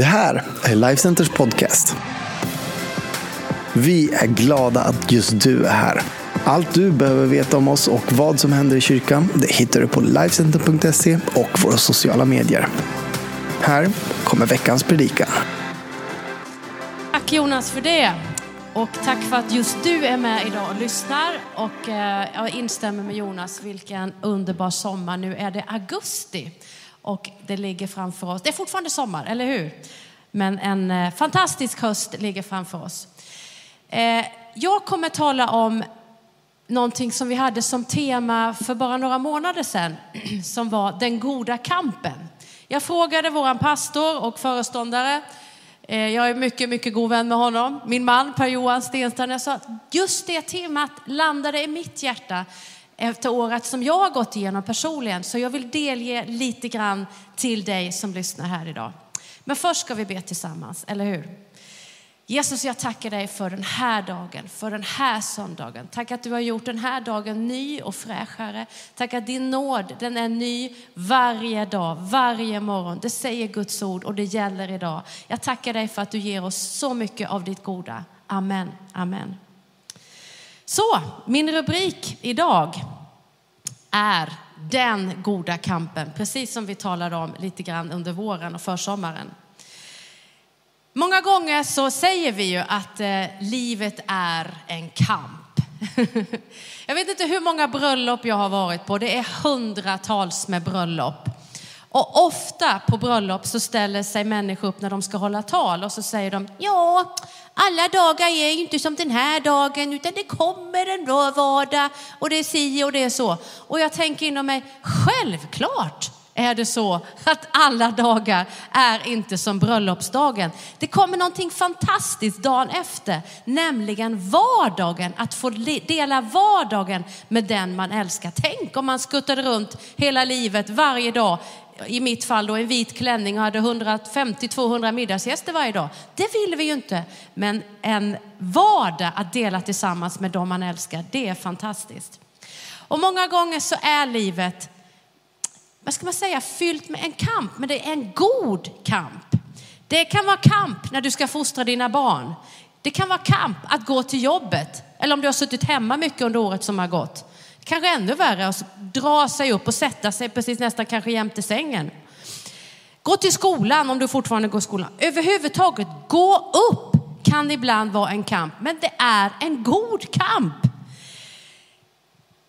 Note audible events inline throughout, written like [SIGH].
Det här är Lifecenters podcast. Vi är glada att just du är här. Allt du behöver veta om oss och vad som händer i kyrkan det hittar du på Lifecenter.se och våra sociala medier. Här kommer veckans predikan. Tack Jonas för det. Och tack för att just du är med idag och lyssnar. Och eh, jag instämmer med Jonas, vilken underbar sommar. Nu är det augusti och det ligger framför oss. Det är fortfarande sommar, eller hur? Men en eh, fantastisk höst ligger framför oss. Eh, jag kommer tala om någonting som vi hade som tema för bara några månader sedan, [CLEARS THROAT] som var den goda kampen. Jag frågade vår pastor och föreståndare, eh, jag är mycket, mycket god vän med honom, min man Per-Johan Stenstrand, jag sa att just det temat landade i mitt hjärta efter året som jag har gått igenom personligen. Så jag vill delge lite grann till dig som lyssnar här idag. Men först ska vi be tillsammans, eller hur? Jesus, jag tackar dig för den här dagen, för den här söndagen. Tack att du har gjort den här dagen ny och fräschare. Tack att din nåd, den är ny varje dag, varje morgon. Det säger Guds ord och det gäller idag. Jag tackar dig för att du ger oss så mycket av ditt goda. Amen, amen. Så, min rubrik idag är den goda kampen, precis som vi talade om lite grann under våren och försommaren. Många gånger så säger vi ju att eh, livet är en kamp. [LAUGHS] jag vet inte hur många bröllop jag har varit på, det är hundratals med bröllop. Och ofta på bröllop så ställer sig människor upp när de ska hålla tal och så säger de, ja, alla dagar är inte som den här dagen utan det kommer en vardag och det är si och det är så. Och jag tänker inom mig, självklart är det så att alla dagar är inte som bröllopsdagen. Det kommer någonting fantastiskt dagen efter, nämligen vardagen, att få dela vardagen med den man älskar. Tänk om man skuttade runt hela livet varje dag i mitt fall då en vit klänning och hade 150-200 middagsgäster varje dag. Det vill vi ju inte. Men en vardag att dela tillsammans med dem man älskar, det är fantastiskt. Och många gånger så är livet, vad ska man säga, fyllt med en kamp, men det är en god kamp. Det kan vara kamp när du ska fostra dina barn. Det kan vara kamp att gå till jobbet, eller om du har suttit hemma mycket under året som har gått. Kanske ännu värre att dra sig upp och sätta sig precis nästan kanske jämte sängen. Gå till skolan om du fortfarande går i skolan. Överhuvudtaget, gå upp kan ibland vara en kamp, men det är en god kamp.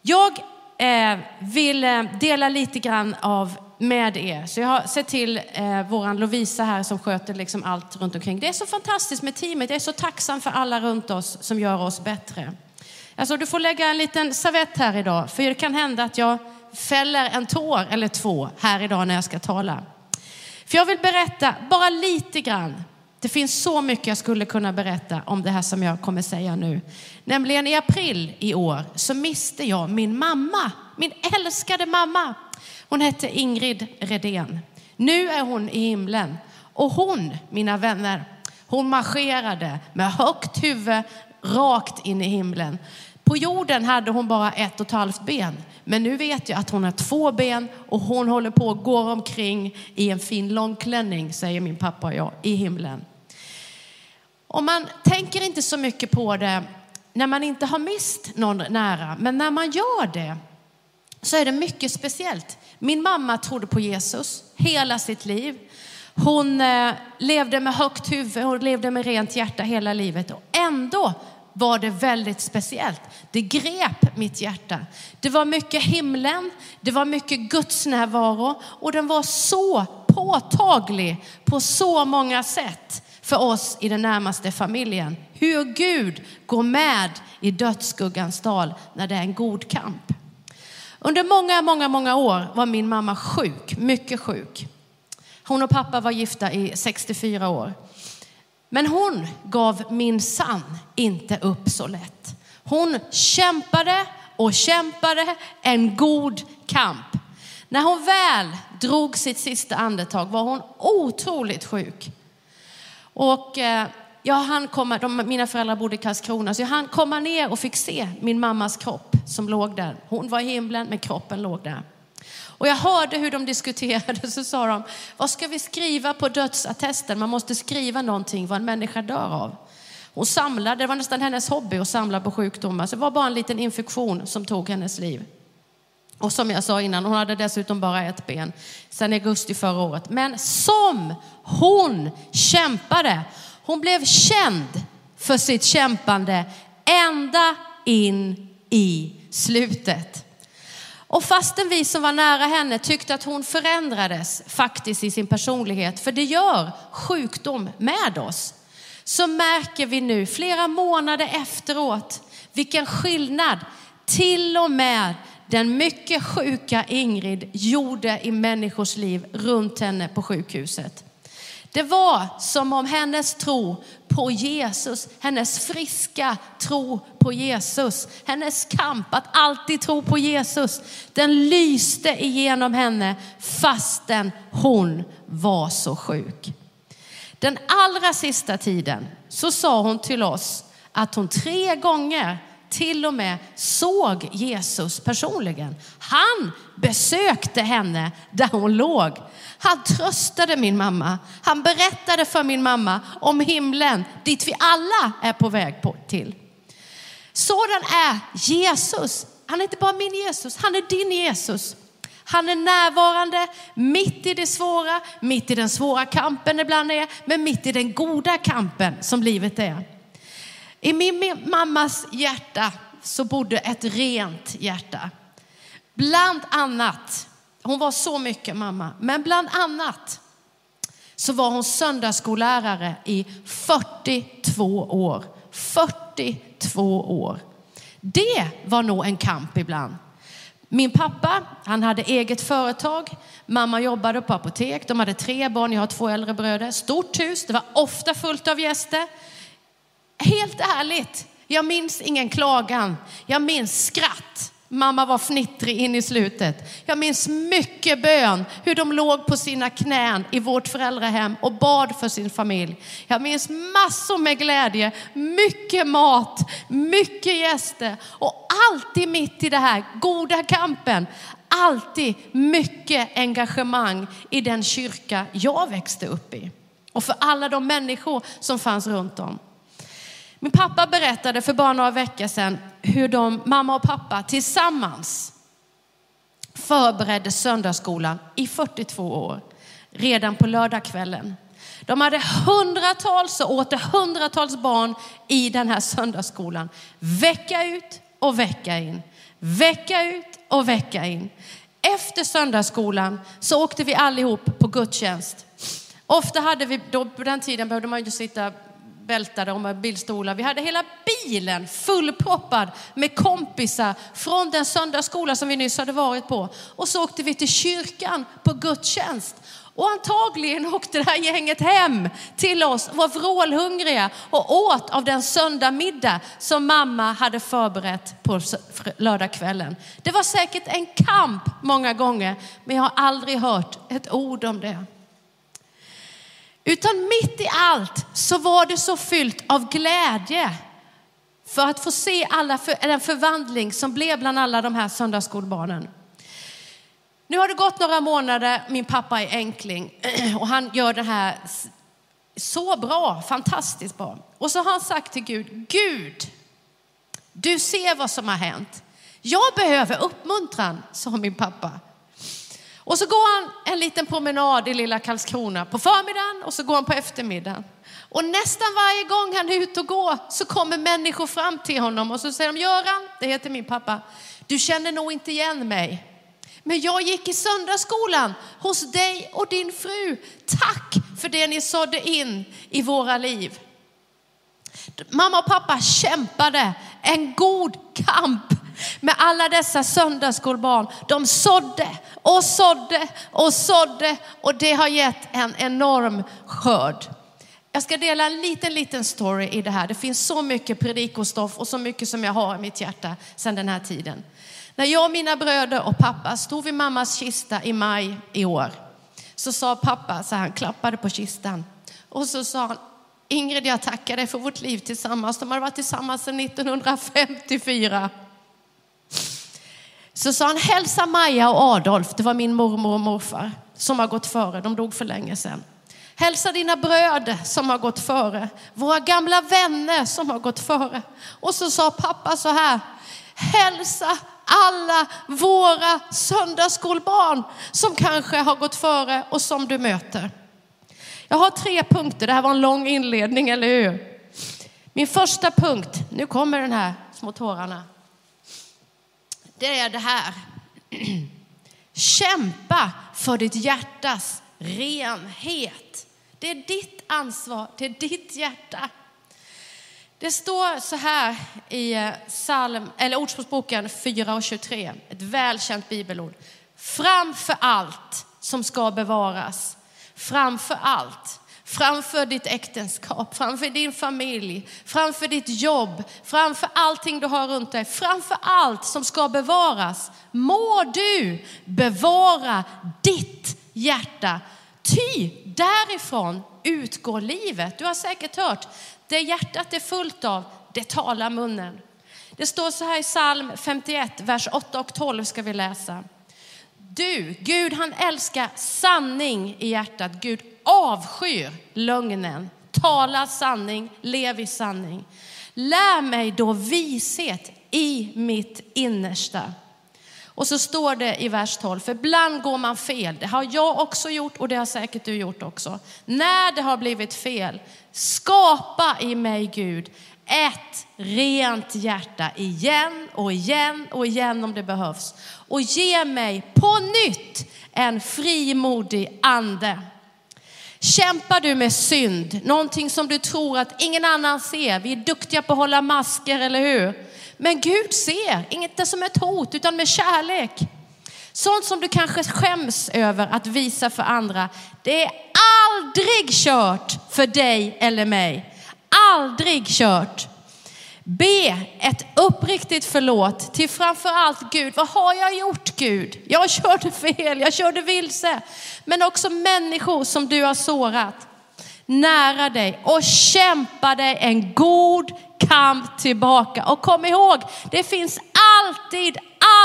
Jag eh, vill eh, dela lite grann av med er. Så jag har sett till eh, våran Lovisa här som sköter liksom allt runt omkring. Det är så fantastiskt med teamet. Jag är så tacksam för alla runt oss som gör oss bättre. Alltså, du får lägga en liten servett här idag, för det kan hända att jag fäller en tår eller två här idag när jag ska tala. För jag vill berätta bara lite grann. Det finns så mycket jag skulle kunna berätta om det här som jag kommer säga nu. Nämligen i april i år så miste jag min mamma, min älskade mamma. Hon hette Ingrid Redén. Nu är hon i himlen. Och hon, mina vänner, hon marscherade med högt huvud rakt in i himlen. På jorden hade hon bara ett och ett halvt ben. Men nu vet jag att hon har två ben och hon håller på och går omkring i en fin långklänning, säger min pappa och jag, i himlen. Och man tänker inte så mycket på det när man inte har mist någon nära. Men när man gör det så är det mycket speciellt. Min mamma trodde på Jesus hela sitt liv. Hon eh, levde med högt huvud, hon levde med rent hjärta hela livet. Och ändå var det väldigt speciellt. Det grep mitt hjärta. Det var mycket himlen, det var mycket Guds närvaro och den var så påtaglig på så många sätt för oss i den närmaste familjen. Hur Gud går med i dödsskuggans dal när det är en god kamp. Under många, många, många år var min mamma sjuk, mycket sjuk. Hon och pappa var gifta i 64 år. Men hon gav min sann inte upp så lätt. Hon kämpade och kämpade en god kamp. När hon väl drog sitt sista andetag var hon otroligt sjuk. Och eh, jag hann komma, de, mina föräldrar bodde i Karlskrona, så jag hann komma ner och fick se min mammas kropp som låg där. Hon var i himlen, men kroppen låg där. Och jag hörde hur de diskuterade, så sa de, vad ska vi skriva på dödsattesten? Man måste skriva någonting vad en människa dör av. Hon samlade, det var nästan hennes hobby att samla på sjukdomar, så det var bara en liten infektion som tog hennes liv. Och som jag sa innan, hon hade dessutom bara ett ben sedan augusti förra året. Men som hon kämpade. Hon blev känd för sitt kämpande ända in i slutet. Och fastän vi som var nära henne tyckte att hon förändrades faktiskt i sin personlighet, för det gör sjukdom med oss, så märker vi nu flera månader efteråt vilken skillnad till och med den mycket sjuka Ingrid gjorde i människors liv runt henne på sjukhuset. Det var som om hennes tro på Jesus, hennes friska tro på Jesus, hennes kamp att alltid tro på Jesus, den lyste igenom henne fastän hon var så sjuk. Den allra sista tiden så sa hon till oss att hon tre gånger till och med såg Jesus personligen. Han besökte henne där hon låg. Han tröstade min mamma. Han berättade för min mamma om himlen dit vi alla är på väg på, till. Sådan är Jesus. Han är inte bara min Jesus, han är din Jesus. Han är närvarande mitt i det svåra, mitt i den svåra kampen ibland är, men mitt i den goda kampen som livet är. I min mammas hjärta så bodde ett rent hjärta. Bland annat, hon var så mycket mamma, men bland annat så var hon söndagsskollärare i 42 år. 42 år. Det var nog en kamp ibland. Min pappa, han hade eget företag. Mamma jobbade på apotek. De hade tre barn, jag har två äldre bröder. Stort hus, det var ofta fullt av gäster. Helt ärligt, jag minns ingen klagan. Jag minns skratt. Mamma var fnittrig in i slutet. Jag minns mycket bön, hur de låg på sina knän i vårt föräldrahem och bad för sin familj. Jag minns massor med glädje, mycket mat, mycket gäster och alltid mitt i det här goda kampen, alltid mycket engagemang i den kyrka jag växte upp i och för alla de människor som fanns runt om. Min pappa berättade för bara några veckor sedan hur de, mamma och pappa tillsammans förberedde söndagsskolan i 42 år, redan på lördagskvällen. De hade hundratals och åter hundratals barn i den här söndagsskolan. Vecka ut och vecka in. Vecka ut och vecka in. Efter söndagsskolan så åkte vi allihop på gudstjänst. Ofta hade vi, då på den tiden behövde man ju sitta vältade och med bilstolar. Vi hade hela bilen fullproppad med kompisar från den söndagsskola som vi nyss hade varit på. Och så åkte vi till kyrkan på gudstjänst. Och antagligen åkte det här gänget hem till oss, var vrålhungriga och åt av den söndagmiddag som mamma hade förberett på lördagskvällen. Det var säkert en kamp många gånger, men jag har aldrig hört ett ord om det. Utan mitt i allt så var det så fyllt av glädje för att få se alla för, den förvandling som blev bland alla de här söndagsskolbarnen. Nu har det gått några månader, min pappa är enkling [CLEARS THROAT] och han gör det här så bra, fantastiskt bra. Och så har han sagt till Gud, Gud, du ser vad som har hänt. Jag behöver uppmuntran, sa min pappa. Och så går han en liten promenad i lilla Karlskrona på förmiddagen och så går han på eftermiddagen. Och nästan varje gång han är ute och går så kommer människor fram till honom och så säger de, Göran, det heter min pappa, du känner nog inte igen mig. Men jag gick i söndagsskolan hos dig och din fru. Tack för det ni sådde in i våra liv. Mamma och pappa kämpade en god kamp med alla dessa söndagsskolbarn. De sådde och sådde och sådde och det har gett en enorm skörd. Jag ska dela en liten, liten story i det här. Det finns så mycket predikostoff och så mycket som jag har i mitt hjärta sedan den här tiden. När jag och mina bröder och pappa stod vid mammas kista i maj i år så sa pappa, så han klappade på kistan och så sa han, Ingrid jag tackar dig för vårt liv tillsammans. De har varit tillsammans sedan 1954. Så sa han, hälsa Maja och Adolf, det var min mormor och morfar som har gått före, de dog för länge sedan. Hälsa dina bröder som har gått före, våra gamla vänner som har gått före. Och så sa pappa så här, hälsa alla våra söndagsskolbarn som kanske har gått före och som du möter. Jag har tre punkter, det här var en lång inledning, eller hur? Min första punkt, nu kommer den här små tårarna. Det är det här. Kämpa för ditt hjärtas renhet. Det är ditt ansvar, det är ditt hjärta. Det står så här i eh, psalm, eller Ordspråksboken 4 och 23, ett välkänt bibelord. Framför allt som ska bevaras, framför allt, framför ditt äktenskap, framför din familj, framför ditt jobb, framför allting du har runt dig, framför allt som ska bevaras, må du bevara ditt hjärta. Ty därifrån utgår livet. Du har säkert hört, det hjärtat är fullt av, det talar munnen. Det står så här i psalm 51, vers 8 och 12 ska vi läsa. Du, Gud han älskar sanning i hjärtat. Gud avskyr lögnen. Tala sanning, lev i sanning. Lär mig då vishet i mitt innersta. Och så står det i vers 12, för ibland går man fel. Det har jag också gjort och det har säkert du gjort också. När det har blivit fel, skapa i mig Gud ett rent hjärta igen och igen och igen om det behövs. Och ge mig på nytt en frimodig ande. Kämpar du med synd, någonting som du tror att ingen annan ser, vi är duktiga på att hålla masker, eller hur? Men Gud ser, inte som ett hot utan med kärlek. Sånt som du kanske skäms över att visa för andra, det är aldrig kört för dig eller mig. Aldrig kört. Be ett uppriktigt förlåt till framför allt Gud. Vad har jag gjort Gud? Jag körde fel, jag körde vilse. Men också människor som du har sårat nära dig och kämpa dig en god kamp tillbaka. Och kom ihåg, det finns alltid,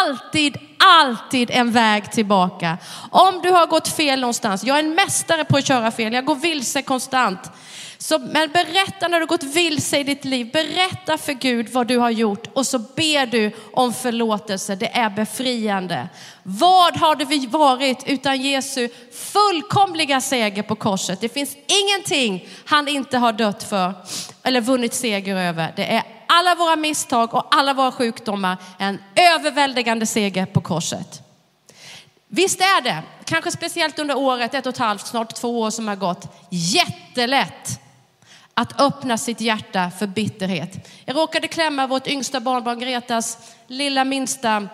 alltid, alltid en väg tillbaka. Om du har gått fel någonstans, jag är en mästare på att köra fel, jag går vilse konstant. Så, men berätta när du gått vilse i ditt liv, berätta för Gud vad du har gjort och så ber du om förlåtelse. Det är befriande. Vad hade vi varit utan Jesu fullkomliga seger på korset? Det finns ingenting han inte har dött för eller vunnit seger över. Det är alla våra misstag och alla våra sjukdomar en överväldigande seger på korset. Visst är det, kanske speciellt under året, ett och ett halvt, snart två år som har gått, jättelätt att öppna sitt hjärta för bitterhet. Jag råkade klämma vårt yngsta barnbarn Gretas lilla minsta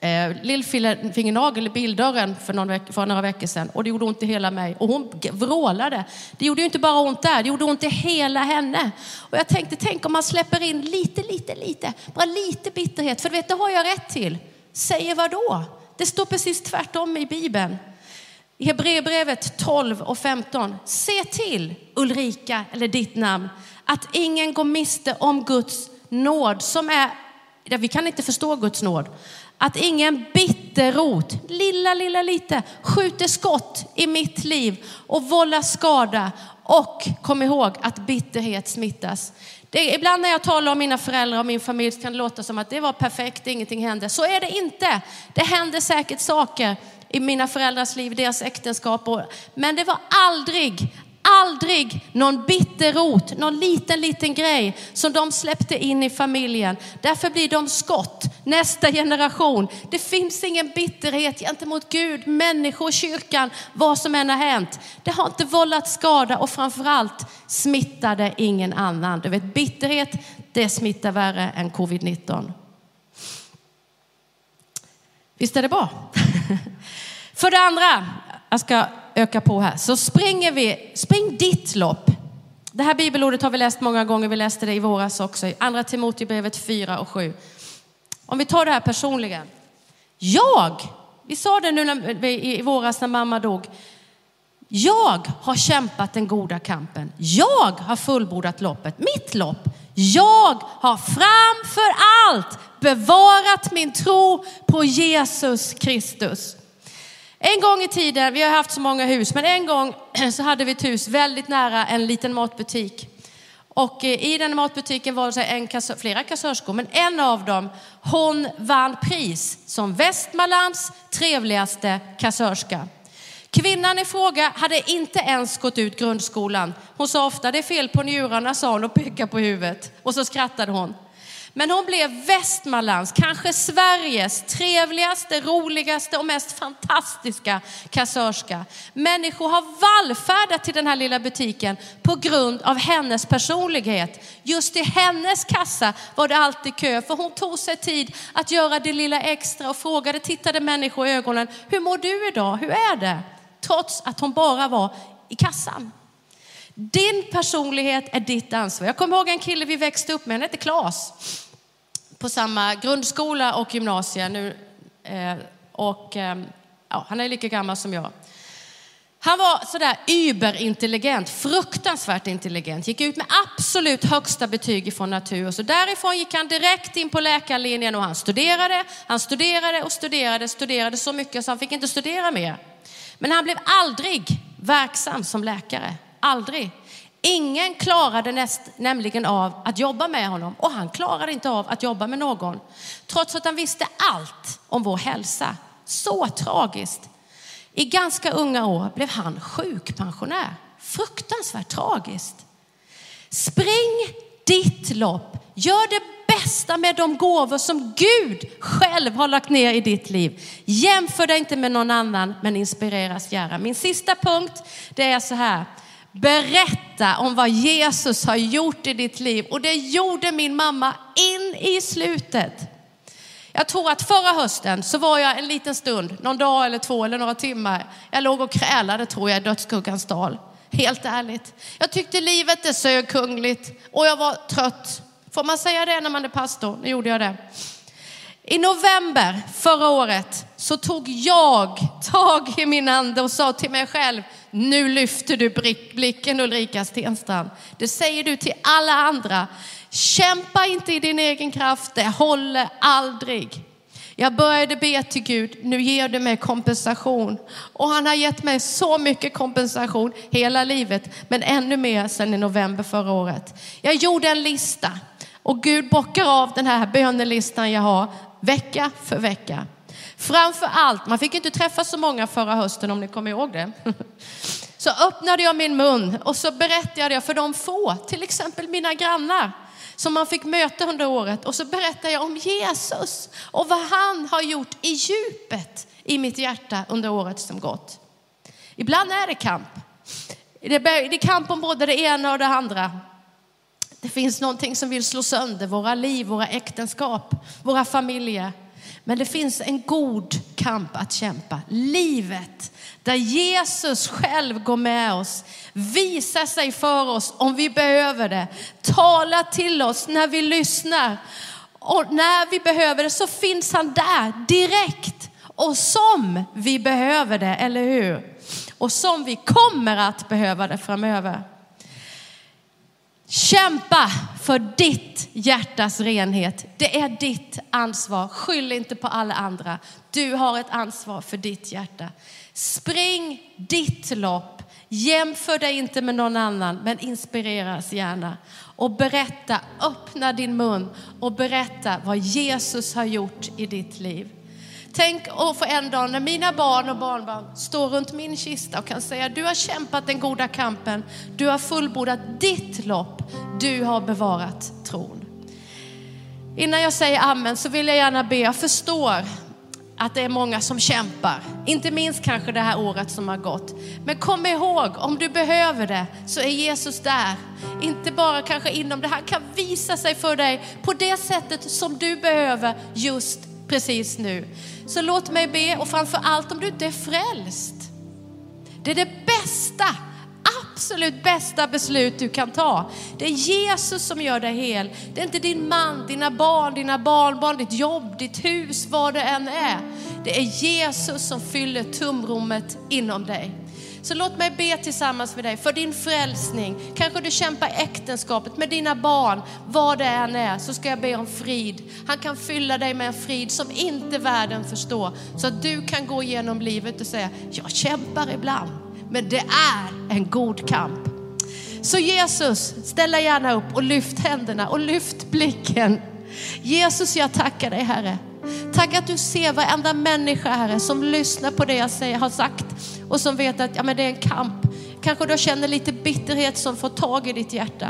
eh, lillfingernagel i bildörren för, någon veck, för några veckor sedan och det gjorde ont i hela mig. Och hon vrålade. Det gjorde ju inte bara ont där, det gjorde ont i hela henne. Och jag tänkte, tänk om man släpper in lite, lite, lite, bara lite bitterhet. För du vet, det har jag rätt till. Säger vad då? Det står precis tvärtom i Bibeln. I Hebreerbrevet 12 och 15. Se till, Ulrika, eller ditt namn, att ingen går miste om Guds nåd som är, vi kan inte förstå Guds nåd. Att ingen bitterrot, lilla, lilla lite, skjuter skott i mitt liv och vållar skada. Och kom ihåg att bitterhet smittas. Det, ibland när jag talar om mina föräldrar och min familj kan det låta som att det var perfekt, ingenting hände. Så är det inte. Det händer säkert saker i mina föräldrars liv, deras äktenskap. Men det var aldrig, aldrig någon bitter rot, någon liten, liten grej som de släppte in i familjen. Därför blir de skott, nästa generation. Det finns ingen bitterhet gentemot Gud, människor, kyrkan, vad som än har hänt. Det har inte vållat skada och framförallt smittade ingen annan. Du vet, bitterhet, det smittar värre än covid-19. Visst är det bra? [LAUGHS] För det andra, jag ska öka på här, så springer vi, spring ditt lopp. Det här bibelordet har vi läst många gånger, vi läste det i våras också, i andra Timoteusbrevet 4 och 7. Om vi tar det här personligen. Jag, vi sa det nu när, i våras när mamma dog, jag har kämpat den goda kampen. Jag har fullbordat loppet, mitt lopp. Jag har framför allt bevarat min tro på Jesus Kristus. En gång i tiden, vi har haft så många hus, men en gång [CLEARS THROAT] så hade vi ett hus väldigt nära en liten matbutik. Och eh, i den matbutiken var det en kassör, flera kassörskor, men en av dem, hon vann pris som Västmanlands trevligaste kassörska. Kvinnan i fråga hade inte ens gått ut grundskolan. Hon sa ofta, det är fel på njurarna, sa hon och pekade på huvudet. Och så skrattade hon. Men hon blev Västmanlands, kanske Sveriges trevligaste, roligaste och mest fantastiska kassörska. Människor har vallfärdat till den här lilla butiken på grund av hennes personlighet. Just i hennes kassa var det alltid kö, för hon tog sig tid att göra det lilla extra och frågade, tittade människor i ögonen, hur mår du idag, hur är det? Trots att hon bara var i kassan. Din personlighet är ditt ansvar. Jag kommer ihåg en kille vi växte upp med, han hette Klas. På samma grundskola och gymnasium nu. Eh, och eh, ja, han är lika gammal som jag. Han var sådär überintelligent, fruktansvärt intelligent. Gick ut med absolut högsta betyg från natur. Och så därifrån gick han direkt in på läkarlinjen och han studerade, han studerade och studerade, studerade så mycket så han fick inte studera mer. Men han blev aldrig verksam som läkare. Aldrig. Ingen klarade näst, nämligen av att jobba med honom och han klarade inte av att jobba med någon. Trots att han visste allt om vår hälsa. Så tragiskt. I ganska unga år blev han sjukpensionär. Fruktansvärt tragiskt. Spring ditt lopp. Gör det bästa med de gåvor som Gud själv har lagt ner i ditt liv. Jämför dig inte med någon annan, men inspireras gärna. Min sista punkt, det är så här. Berätta om vad Jesus har gjort i ditt liv. Och det gjorde min mamma in i slutet. Jag tror att förra hösten så var jag en liten stund, någon dag eller två eller några timmar. Jag låg och krälade tror jag i dödsskuggans dal. Helt ärligt. Jag tyckte livet är sög kungligt och jag var trött. Får man säga det när man är pastor? Nu gjorde jag det. I november förra året så tog jag tag i min ande och sa till mig själv, nu lyfter du blicken Ulrika Stenstrand. Det säger du till alla andra. Kämpa inte i din egen kraft, det håller aldrig. Jag började be till Gud, nu ger du mig kompensation. Och han har gett mig så mycket kompensation hela livet, men ännu mer sedan i november förra året. Jag gjorde en lista och Gud bockar av den här bönelistan jag har vecka för vecka. Framför allt, man fick inte träffa så många förra hösten om ni kommer ihåg det. [LAUGHS] Så öppnade jag min mun och så berättade jag för de få, till exempel mina grannar, som man fick möta under året. Och så berättade jag om Jesus och vad han har gjort i djupet i mitt hjärta under året som gått. Ibland är det kamp. Det är kamp om både det ena och det andra. Det finns någonting som vill slå sönder våra liv, våra äktenskap, våra familjer. Men det finns en god kamp att kämpa. Livet där Jesus själv går med oss, visar sig för oss om vi behöver det, talar till oss när vi lyssnar. Och när vi behöver det så finns han där direkt och som vi behöver det, eller hur? Och som vi kommer att behöva det framöver. Kämpa för ditt hjärtas renhet. Det är ditt ansvar. Skyll inte på alla andra. Du har ett ansvar för ditt hjärta. Spring ditt lopp. Jämför dig inte med någon annan, men inspireras gärna. Och berätta, öppna din mun och berätta vad Jesus har gjort i ditt liv. Tänk att få en dag när mina barn och barnbarn står runt min kista och kan säga, du har kämpat den goda kampen, du har fullbordat ditt lopp, du har bevarat tron. Innan jag säger amen så vill jag gärna be, jag förstår att det är många som kämpar. Inte minst kanske det här året som har gått. Men kom ihåg, om du behöver det så är Jesus där. Inte bara kanske inom det här, kan visa sig för dig på det sättet som du behöver just precis nu. Så låt mig be och framför allt om du inte är frälst. Det är det bästa, absolut bästa beslut du kan ta. Det är Jesus som gör dig hel. Det är inte din man, dina barn, dina barnbarn, ditt jobb, ditt hus, vad det än är. Det är Jesus som fyller tumrummet inom dig. Så låt mig be tillsammans med dig för din frälsning. Kanske du kämpar i äktenskapet med dina barn, vad det än är, så ska jag be om frid. Han kan fylla dig med en frid som inte världen förstår. Så att du kan gå igenom livet och säga, jag kämpar ibland, men det är en god kamp. Så Jesus, ställa gärna upp och lyft händerna och lyft blicken. Jesus, jag tackar dig Herre. Tack att du ser varenda människa Herre som lyssnar på det jag säger, har sagt och som vet att ja, men det är en kamp. Kanske du känner lite bitterhet som får tag i ditt hjärta.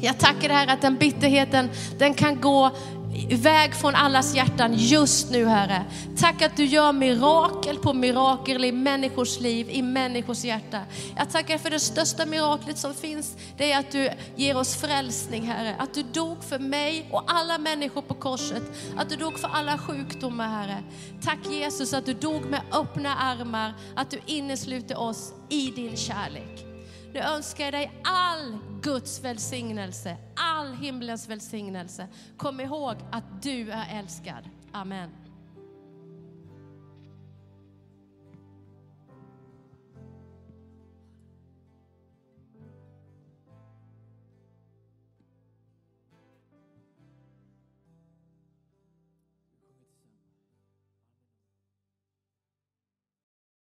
Jag tackar dig Herre att den bitterheten den kan gå iväg från allas hjärtan just nu Herre. Tack att du gör mirakel på mirakel i människors liv, i människors hjärta. Jag tackar för det största miraklet som finns. Det är att du ger oss frälsning Herre. Att du dog för mig och alla människor på korset. Att du dog för alla sjukdomar Herre. Tack Jesus att du dog med öppna armar. Att du innesluter oss i din kärlek. Nu önskar jag dig all Guds välsignelse, all himlens välsignelse. Kom ihåg att du är älskad. Amen.